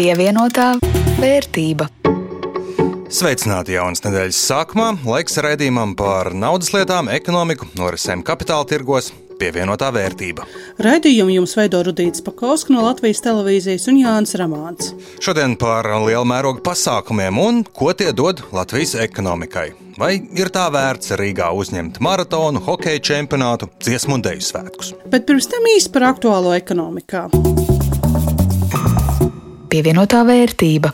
Pievienotā vērtība. Sveicināti jaunas nedēļas sākumā. Laiks raidījumam par naudas lietām, ekonomiku, norisēm kapitāla tirgos. Pievienotā vērtība. Raidījumu jums veido Rudīts Pakausks no Latvijas televīzijas un Jānis Ramāns. Šodien par lielu mērogu pasākumiem un ko tie dod Latvijas ekonomikai. Vai ir tā vērts Rīgā uzņemt maratonu, hokeja čempionātu, dziesmu un deju svētkus? Bet pirms tam īsi par aktuālo ekonomikā. Pievienotā vērtība.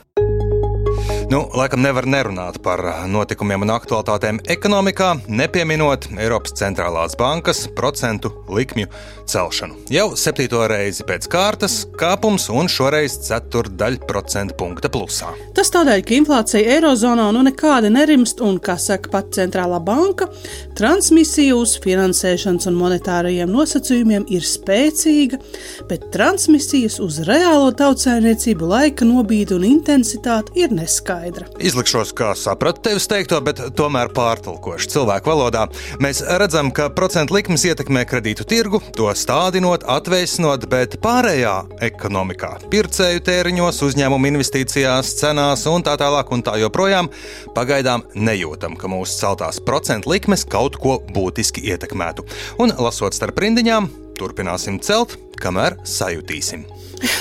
Nu, laikam nevar nerunāt par notikumiem un aktualitātēm ekonomikā, nepieminot Eiropas centrālās bankas procentu likmju celšanu. Jau septīto reizi pēc kārtas kāpums un šoreiz ceturdaļa procentu punkta plusā. Tas tādēļ, ka inflācija Eirozonā nu nekādi nerimst un, kā saka pat centrālā banka, transmisija uz finansēšanas un monetārajiem nosacījumiem ir spēcīga, bet transmisijas uz reālo tautsēmniecību laika nobīde un intensitāte ir neskaidra skaidra. Izlikšos, kā sapratu tevis teikto, bet tomēr pārtulkošu cilvēku valodā. Mēs redzam, ka procentu likmes ietekmē kredītu tirgu, to stādinot, atvēsinot, bet pārējā ekonomikā, pircēju tēriņos, uzņēmumu investīcijās, cenās un tā tālāk un tā joprojām pagaidām nejūtam, ka mūsu celtās procentu likmes kaut ko būtiski ietekmētu. Un lasot starp rindiņām, turpināsim celt, kamēr sajutīsim.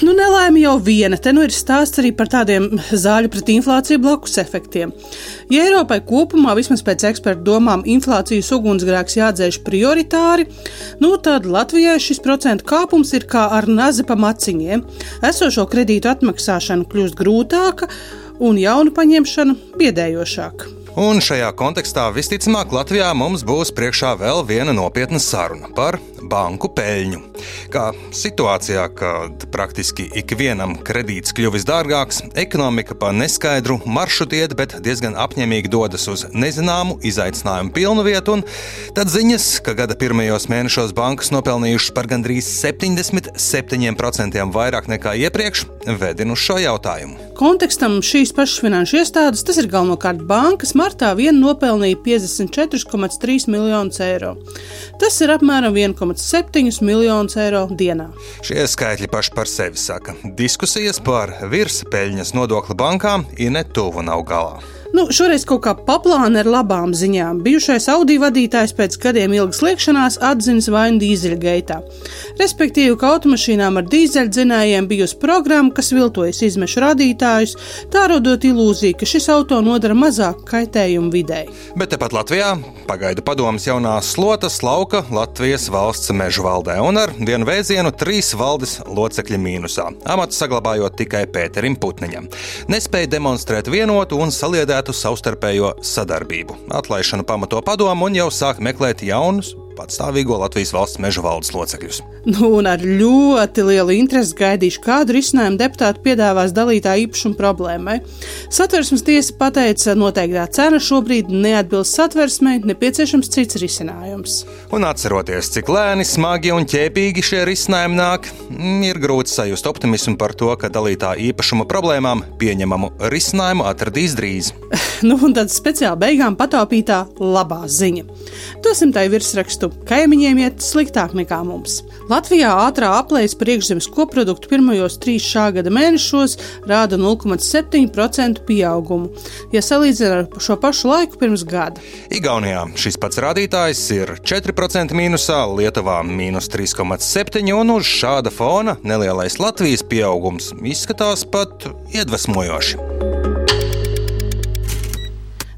Nu, nelaime jau viena. Te nu ir stāsts arī par tādiem zāļu pret inflāciju blakus efektiem. Ja Eiropai kopumā, vismaz pēc ekspertu domām, inflācijas ugunsgrēks jādzēš prioritāri, nu, tad Latvijai šis procentu kāpums ir kā ar nazi pa maciņiem. Esošo kredītu atmaksāšana kļūst grūtāka un jaunu paņemšana biedējošāka. Un šajā kontekstā visticamāk Latvijā mums būs priekšā vēl viena nopietna saruna par banku peļņu. Kā situācijā, kad praktiski ikvienam kredīts kļuvis dārgāks, ekonomika pa neskaidru maršrutu iet, bet diezgan apņēmīgi dodas uz nezināmu, izaicinājumu pilnu vietu, un tad ziņas, ka gada pirmajos mēnešos bankas nopelnījušas par gandrīz 77% vairāk nekā iepriekš, vedina uz šo jautājumu. Kontekstam šīs pašas finanšu iestādes, tas ir galvenokārt bankas, martā vien nopelnīja 54,3 miljonus eiro. Tas ir apmēram 1,7 miljonus eiro dienā. Šie skaitļi paši par sevi saka. Diskusijas par virspeļņas nodokli bankām ir netuvu nav galā. Nu, šoreiz kaut kā paplāna ar labām ziņām. Bijušais Audi vadītājs pēc gadiem ilgas liekšanās atzīst vainu dīzeļgaitā. Respektīvi, ka automašīnām ar dīzeļdzinējiem bijusi programma, kas viltojas izmešu rādītājus, tā radot ilūziju, ka šis auto nodara mazāk kaitējumu videi. Bet tepat Latvijā pagaidu padomas jaunā slotas lauka Latvijas valsts meža valdē un ar vienu vēzienu trīs valdes locekļi mīnusā. Amats saglabājot tikai Pēterim Putniņam. Nespēja demonstrēt vienotu un saliedētu veicinātu savstarpējo sadarbību. Atlaišanu pamato padomu un jau sāk meklēt jaunus patstāvīgo Latvijas valsts meža valdes locekļus. Nu, un ar ļoti lielu interesi gaidīšu, kādu risinājumu deputāti piedāvās dalītā īpašuma problēmai. Satversmes tiesa pateica, noteiktā cena šobrīd neatbilst satversmei, nepieciešams cits risinājums. Un atceroties, cik lēni, smagi un ķēpīgi šie risinājumi nāk, ir grūti sajust optimismu par to, ka dalītā īpašuma problēmām pieņemamu risinājumu atradīs drīz. nu, un tad speciāli beigām pataupītā labā ziņa. Dosim tai virsrakstu kaimiņiem iet sliktāk nekā mums. Latvijā ātrā aplēs par iekšzemes koproduktu pirmajos trīs šā gada mēnešos rāda 0,7% pieaugumu, ja salīdzinām ar šo pašu laiku pirms gada. Igaunijā šis pats rādītājs ir 4% mīnusā, Lietuvā - mīnus 3,7%, un uz šāda fona nelielais Latvijas pieaugums izskatās pat iedvesmojoši.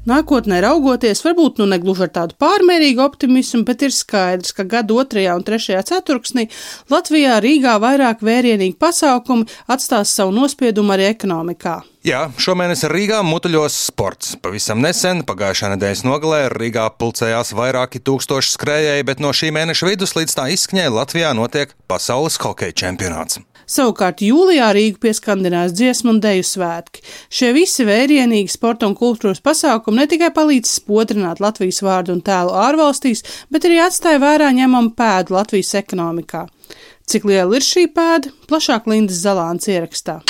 Nākotnē raugoties, varbūt nu negluži ar tādu pārmērīgu optimismu, bet ir skaidrs, ka gada otrajā un trešajā ceturksnī Latvijā Rīgā vairāk vērienīgi pasākumi atstās savu nospiedumu arī ekonomikā. Jā, šomēnes Rīgā mutuļos sports. Pavisam nesen, pagājušā nedēļas nogalē, Rīgā pulcējās vairāki tūkstoši skrējēji, bet no šī mēneša vidus līdz tā izskaņai Latvijā notiek pasaules hokeja čempionāts. Savukārt jūlijā Rīgu pieskandinās dziesmu un deju svētki. Šie visi vērienīgi sporta un kultūras pasākumi ne tikai palīdz spodrināt Latvijas vārdu un tēlu ārvalstīs, bet arī atstāja vērā ņemamu pēdu Latvijas ekonomikā. Cik liela ir šī pēda, plašāk Lindas Zalāns ierakstā.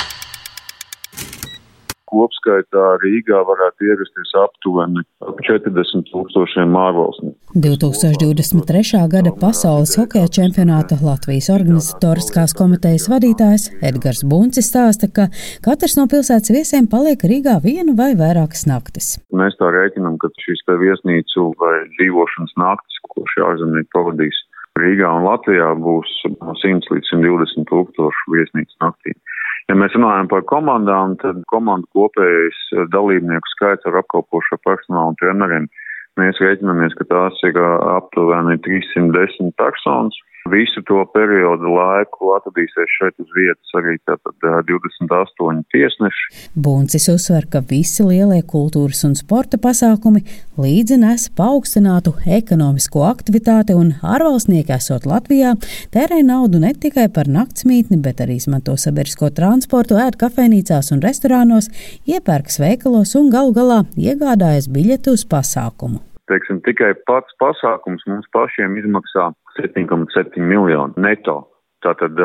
Kopskaitā Rīgā varētu ierasties aptuveni 40 tūkstošiem ārvalstnieku. 2023. gada pasaules hokeja čempionāta Latvijas organizatoriskās komitejas vadītājs Edgars Buncis stāsta, ka katrs no pilsētas viesiem paliek Rīgā vienu vai vairākas naktis. Mēs tā rēķinam, ka šīs viesnīcu vai dzīvošanas naktis, ko šie ārzemnieki pavadīs Rīgā un Latvijā, būs no 100 līdz 120 tūkstošu viesnīcu naktī. Ja mēs runājam par komandām, tad komandu kopējais dalībnieku skaits ar apkalpošo personālu un treneriem mēs rēķinamies, ka tās ir aptuveni 310 personas. Visu to periodu laiku atradīsies šeit uz vietas arī tātad 28 tiesneši. Buncis uzsver, ka visi lielie kultūras un sporta pasākumi līdzi nes paaugstinātu ekonomisko aktivitāti un ārvalstnieki esot Latvijā tērē naudu ne tikai par naktsmītni, bet arī izmanto sabiedrisko transportu, ēd kafejnīcās un restorānos, iepērks veikalos un galu galā iegādājas biļeti uz pasākumu teiksim, tikai pats pasākums mums pašiem izmaksā 7,7 miljonu neto. Tātad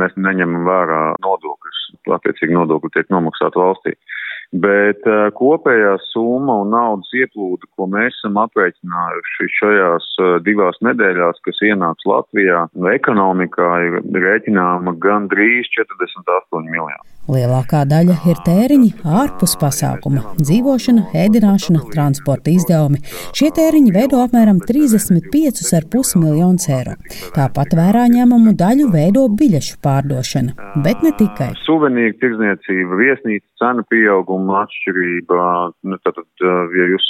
mēs neņemam vērā nodokļus, attiecīgi nodokļi tiek nomaksāti valstī. Bet uh, kopējā summa un naudas ieplūde, ko mēs esam aprēķinājuši šajās uh, divās nedēļās, kas ienāks Latvijā, ekonomikā ir rēķināma gandrīz 48 miljoni. Lielākā daļa ir tēriņi ārpus pasākuma - dzīvošana, ēdināšana, transporta izdevumi. Šie tēriņi veido apmēram 35,5 miljonus eiro. Tāpat vērā ņemamu daļu veido biļešu pārdošana, bet ne tikai. Suvenīru tirdzniecība, viesnīca cenu pieauguma atšķirība. Nu, tātad, ja jūs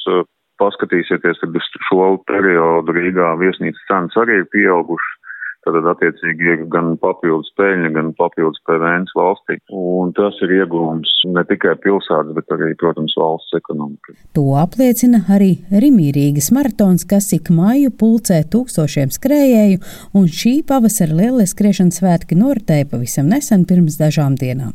paskatīsieties, tad uz šo periodu Rīgā viesnīcas cenas arī ir pieaugušas. Tad, attiecīgi, ir gan papildus peļņa, gan papildus PVN valstī. Un tas ir iegūms ne tikai pilsētas, bet arī, protams, valsts ekonomikai. To apliecina arī Rimīrīgas maratons, kas ik māju pulcē tūkstošiem skrējēju, un šī pavasara lielie skriešanas svētki noritēja pavisam nesen pirms dažām dienām.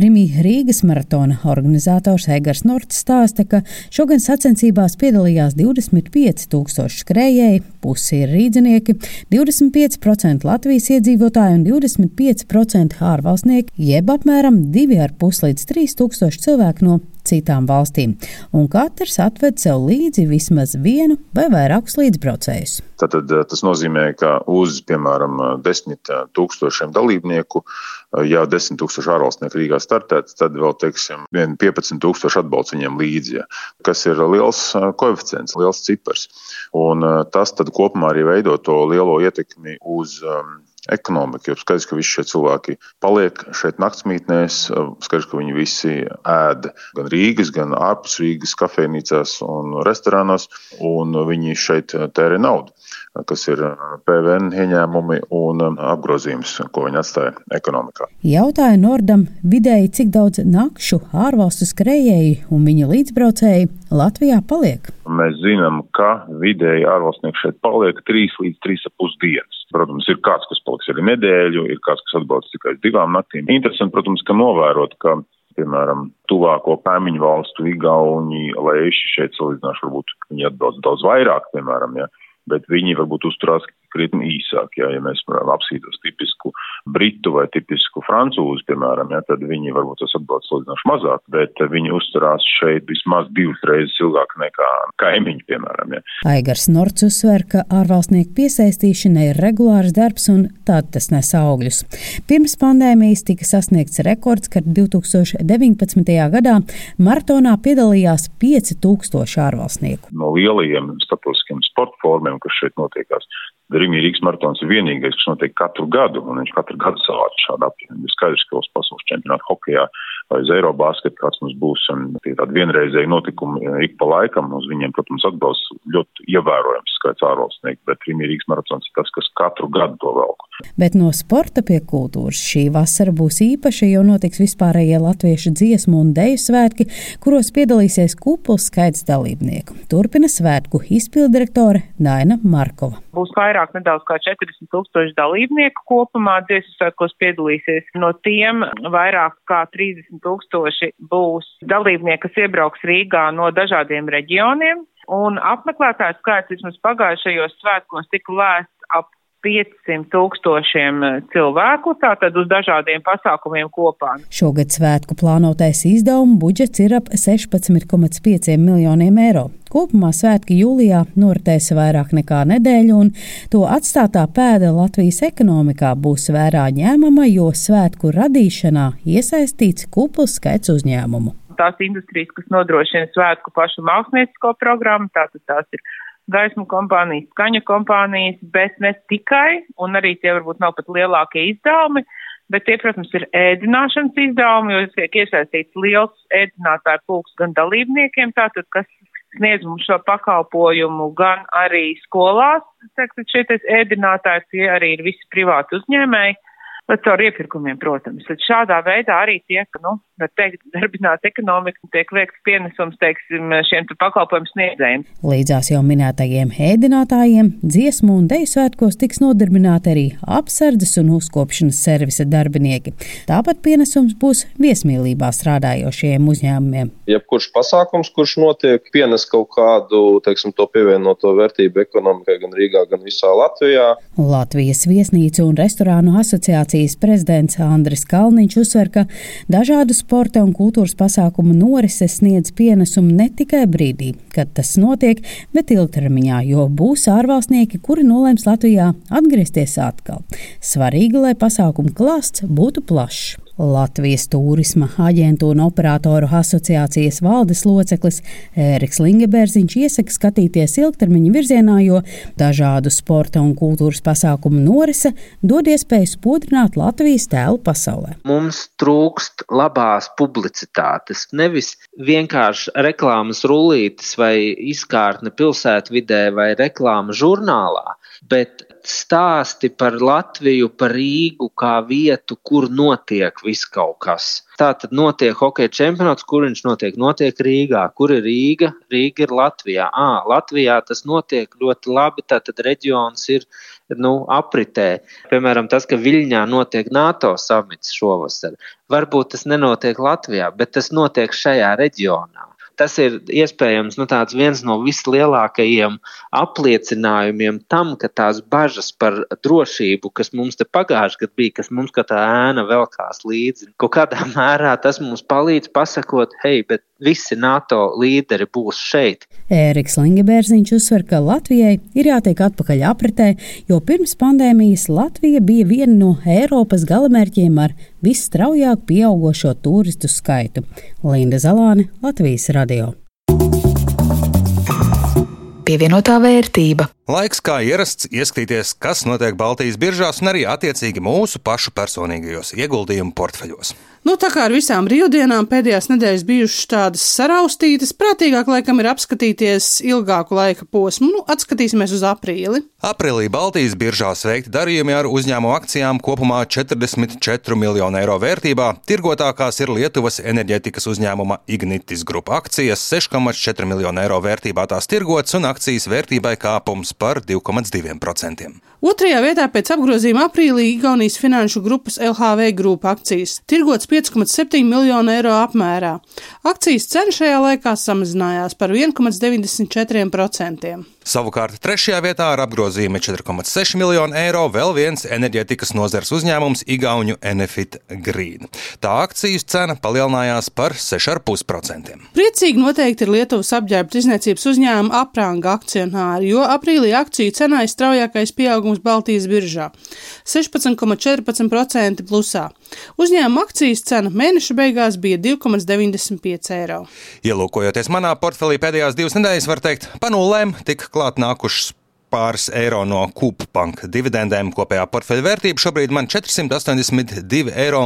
Rimīrīgas maratona organizators Egars Norts stāsta, ka šogad sacensībās piedalījās 25 tūkstoši skrējēji, pusi ir rīdzinieki, 25% 20% Latvijas iedzīvotāji un 25% ārvalstnieki, jeb apmēram 2,5 līdz 3 tūkstoši cilvēku no citām valstīm, un katrs atved sev līdzi vismaz vienu vai vairākus līdzbraucējus. Tātad eh, tas nozīmē, ka uz, piemēram, desmit eh, tūkstošiem dalībnieku, eh, ja desmit tūkstoši ārvalstnieku Rīgā startēts, tad vēl, teiksim, 15 tūkstoši atbalsts viņiem līdzi, ja, kas ir liels koeficients, liels cipars. Un tas tad kopumā arī veido to lielo ietekmi uz um, ekonomika. Jo skaidrs, ka visi šie cilvēki paliek šeit naktsmītnēs, skaidrs, ka viņi visi ēd gan Rīgas, gan ārpus Rīgas kafejnīcās un restorānos, un viņi šeit tērē naudu kas ir PVN ieņēmumi un apgrozījums, ko viņi atstāja ekonomikā. Jautāja Nordam vidēji, cik daudz nakšu ārvalstu skrējēji un viņa līdzbraucēji Latvijā paliek. Mēs zinām, ka vidēji ārvalstnieki šeit paliek 3 līdz 3,5 dienas. Protams, ir kāds, kas paliks arī nedēļu, ir kāds, kas atbrauc tikai divām naktīm. Interesanti, protams, ka novērot, ka piemēram, tuvāko kaimiņu valstu, Igauni, Leiši šeit salīdzināšu, varbūt viņi atbrauc daudz vairāk, piemēram, ja bet viņi varbūt uzturās krietni īsāk. Jā, ja mēs apsītos tipisku britu vai tipisku francūzu, piemēram, jā, tad viņi varbūt tas atbalsts salīdzinoši mazāk, bet viņi uzturās šeit vismaz divas reizes ilgāk nekā kaimiņi, piemēram. Jā. Aigars Norts uzsver, ka ārvalstnieku piesaistīšana ir regulārs darbs un tad tas nes augļus. Pirms pandēmijas tika sasniegts rekords, kad 2019. gadā maratonā piedalījās 5000 ārvalstnieku. No lielajiem starptautiskiem sporta formiem, kas šeit notiekās, Rīgas Rīgas maratons ir vienīgais, kas notiek katru gadu, un viņš katru gadu savāc šādu apjomu. Ir skaidrs, ka uz pasaules čempionāta hokejā vai uz Eirobasketu kāds mums būs, un tie tādi vienreizēji notikumi eh, ik pa laikam, uz viņiem, protams, atbalsts ļoti ievērojams skaits ārvalstnieku, bet Rīgas maratons ir tas, kas katru gadu to velku. Bet no sporta pie kultūras šī vasara būs īpaša, jo notiks vispārējie latviešu dziesmu un deju svētki, kuros piedalīsies kupls skaits dalībnieku. Turpina svētku izpildirektore Daina Markova. Būs vairāk nedaudz kā 40 tūkstoši dalībnieku kopumā dziesmu svētkos piedalīsies. No tiem vairāk kā 30 tūkstoši būs dalībnieki, kas iebrauks Rīgā no dažādiem reģioniem. Un apmeklētāju skaits vismaz pagājušajos svētkos tika lēsts ap 500 tūkstošiem eh, cilvēku, tātad uz dažādiem pasākumiem kopā. Šogad svētku plānotais izdevumu budžets ir ap 16,5 miljoniem eiro. Kopumā svētki jūlijā noritēs vairāk nekā nedēļu, un to atstātā pēda Latvijas ekonomikā būs vērā ņēmama, jo svētku radīšanā iesaistīts kupls skaits uzņēmumu. Tās industrijas, kas nodrošina svētku pašu māksliniecisko programmu, tātad tās ir gaismu kompānijas, skaņa kompānijas, bet ne tikai, un arī tie varbūt nav pat lielākie izdevumi, bet tie, protams, ir ēdināšanas izdevumi, jo tiek iesaistīts liels ēdinātāju pulks gan dalībniekiem, tātad, kas sniedz mums šo pakalpojumu gan arī skolās, tātad šie ēdinātāji, tie arī ir visi privāti uzņēmēji caur iepirkumiem, protams. Tad šādā veidā arī tiek, nu, var teikt, darbināta ekonomika, tiek liekts pienesums, teiksim, šiem te pakalpojumu sniedzējiem. Līdzās jau minētajiem ēdinātājiem dziesmu un deju svētkos tiks nodarbināti arī apsardzes un uzkopšanas servisa darbinieki. Tāpat pienesums būs viesmīlībā strādājošiem uzņēmumiem. Jebkurš pasākums, kurš notiek, pienes kaut kādu, teiksim, to pievienoto vērtību ekonomikai gan Rīgā, gan visā Latvijā. Latvijas viesnīcu un restorānu asociācija Asociācijas prezidents Andris Kalniņš uzsver, ka dažādu sporta un kultūras pasākumu norises sniedz pienesumu ne tikai brīdī, kad tas notiek, bet ilgtermiņā, jo būs ārvalstnieki, kuri nolēms Latvijā atgriezties atkal. Svarīgi, lai pasākumu klāsts būtu plašs. Latvijas turisma aģentūra un operatoru asociācijas valdes loceklis Ēriks Lingebērziņš iesaka skatīties ilgtermiņa virzienā, jo dažādu sporta un kultūras pasākumu norise dod iespēju spodrināt Latvijas tēlu pasaulē. Mums trūkst labās publicitātes, nevis vienkārši reklāmas rullītes vai izkārtne pilsētvidē vai reklāma žurnālā, bet stāsti par Latviju, par Rīgu kā vietu, kur notiek viss kaut kas. Tā tad notiek hokeja čempionāts, kur viņš notiek? Notiek Rīgā. Kur ir Rīga? Rīga ir Latvijā. À, Latvijā tas notiek ļoti labi, tātad reģions ir nu, apritē. Piemēram, tas, ka Viļņā notiek NATO samits šovasar. Varbūt tas nenotiek Latvijā, bet tas notiek šajā reģionā tas ir iespējams nu, viens no vislielākajiem apliecinājumiem tam, ka tās bažas par drošību, kas mums te pagājušajā gadā bija, kas mums kā tā ēna velkās līdzi, kaut kādā mērā tas mums palīdz pasakot, hei, bet visi NATO līderi būs šeit. Ēriks Lingebērziņš uzsver, ka Latvijai ir jātiek atpakaļ apritē, jo pirms pandēmijas Latvija bija viena no Eiropas galamērķiem ar visstraujāk pieaugušo turistu skaitu. Linda Zalāne, Latvijas radio. Pievienotā vērtība. Laiks kā ierasts ieskatīties, kas notiek Baltijas biržās un arī attiecīgi mūsu pašu personīgajos ieguldījumu portfeļos. Nu, tā kā ar visām brīvdienām pēdējās nedēļas bijušas tādas saraustītas, prātīgāk laikam ir apskatīties ilgāku laika posmu. Nu, atskatīsimies uz aprīli. Aprīlī Baltijas biržās veikti darījumi ar uzņēmumu akcijām kopumā 44 miljonu eiro vērtībā. Tirgotākās ir Lietuvas enerģētikas uzņēmuma Ignitis grupa akcijas 6,4 miljonu eiro vērtībā tās tirgots un akcijas vērtībai kāpums par 2,2%. Otrajā vietā pēc apgrozījuma aprīlī Igaunijas finanšu grupas LHV grupa akcijas tirgots 5,7 miljonu eiro apmērā. Akcijas cena šajā laikā samazinājās par 1,94%. Savukārt trešajā vietā ar apgrozījumu 4,6 miljonu eiro vēl viens enerģētikas nozars uzņēmums Igauņu Enefit Green. Tā akcijas cena palielinājās par 6,5%. Priecīgi noteikti ir Lietuvas apģērba izniecības uzņēmuma apranga akcionāri, jo aprīlī akciju cenā ir straujākais pieaugums Baltijas biržā - 16,14% plusā. Uzņēmuma akcijas cena mēneša beigās bija 2,95 eiro. Ielūkojoties manā portfelī pēdējās divas nedēļas, var teikt, pa nulēm tika klāt nākušas pāris eiro no Kūpbanka dividendēm. Kopējā portfeļa vērtība šobrīd man 482,55 eiro.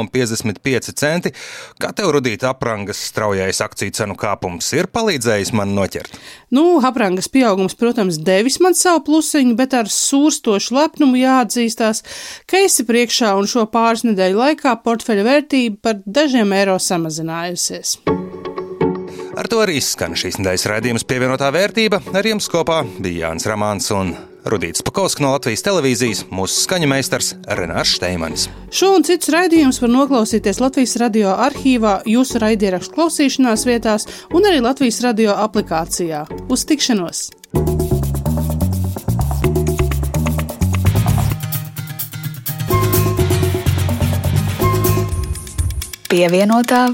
Kā tev, Rudīt, aprangas straujais akciju cenu kāpums ir palīdzējis man noķert? Nu, aprangas pieaugums, protams, devis man savu plusiņu, bet ar sūrstošu lepnumu jāatzīstās, ka esi priekšā un šo pāris nedēļu laikā portfeļa vērtība par dažiem eiro samazinājusies. Ar to arī skan šīs nedēļas raidījums pievienotā vērtība. Ar jums kopā bija Jānis Ramāns un Rudīts Pakausks no Latvijas televīzijas, mūsu skaņu meistars Renārs Steimanis. Šo un citus raidījumus var noklausīties Latvijas radio arhīvā, jūsu raidierakstu klausīšanās vietās un arī Latvijas radio aplikācijā. Uz tikšanos! Pievienotā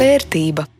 vērtība.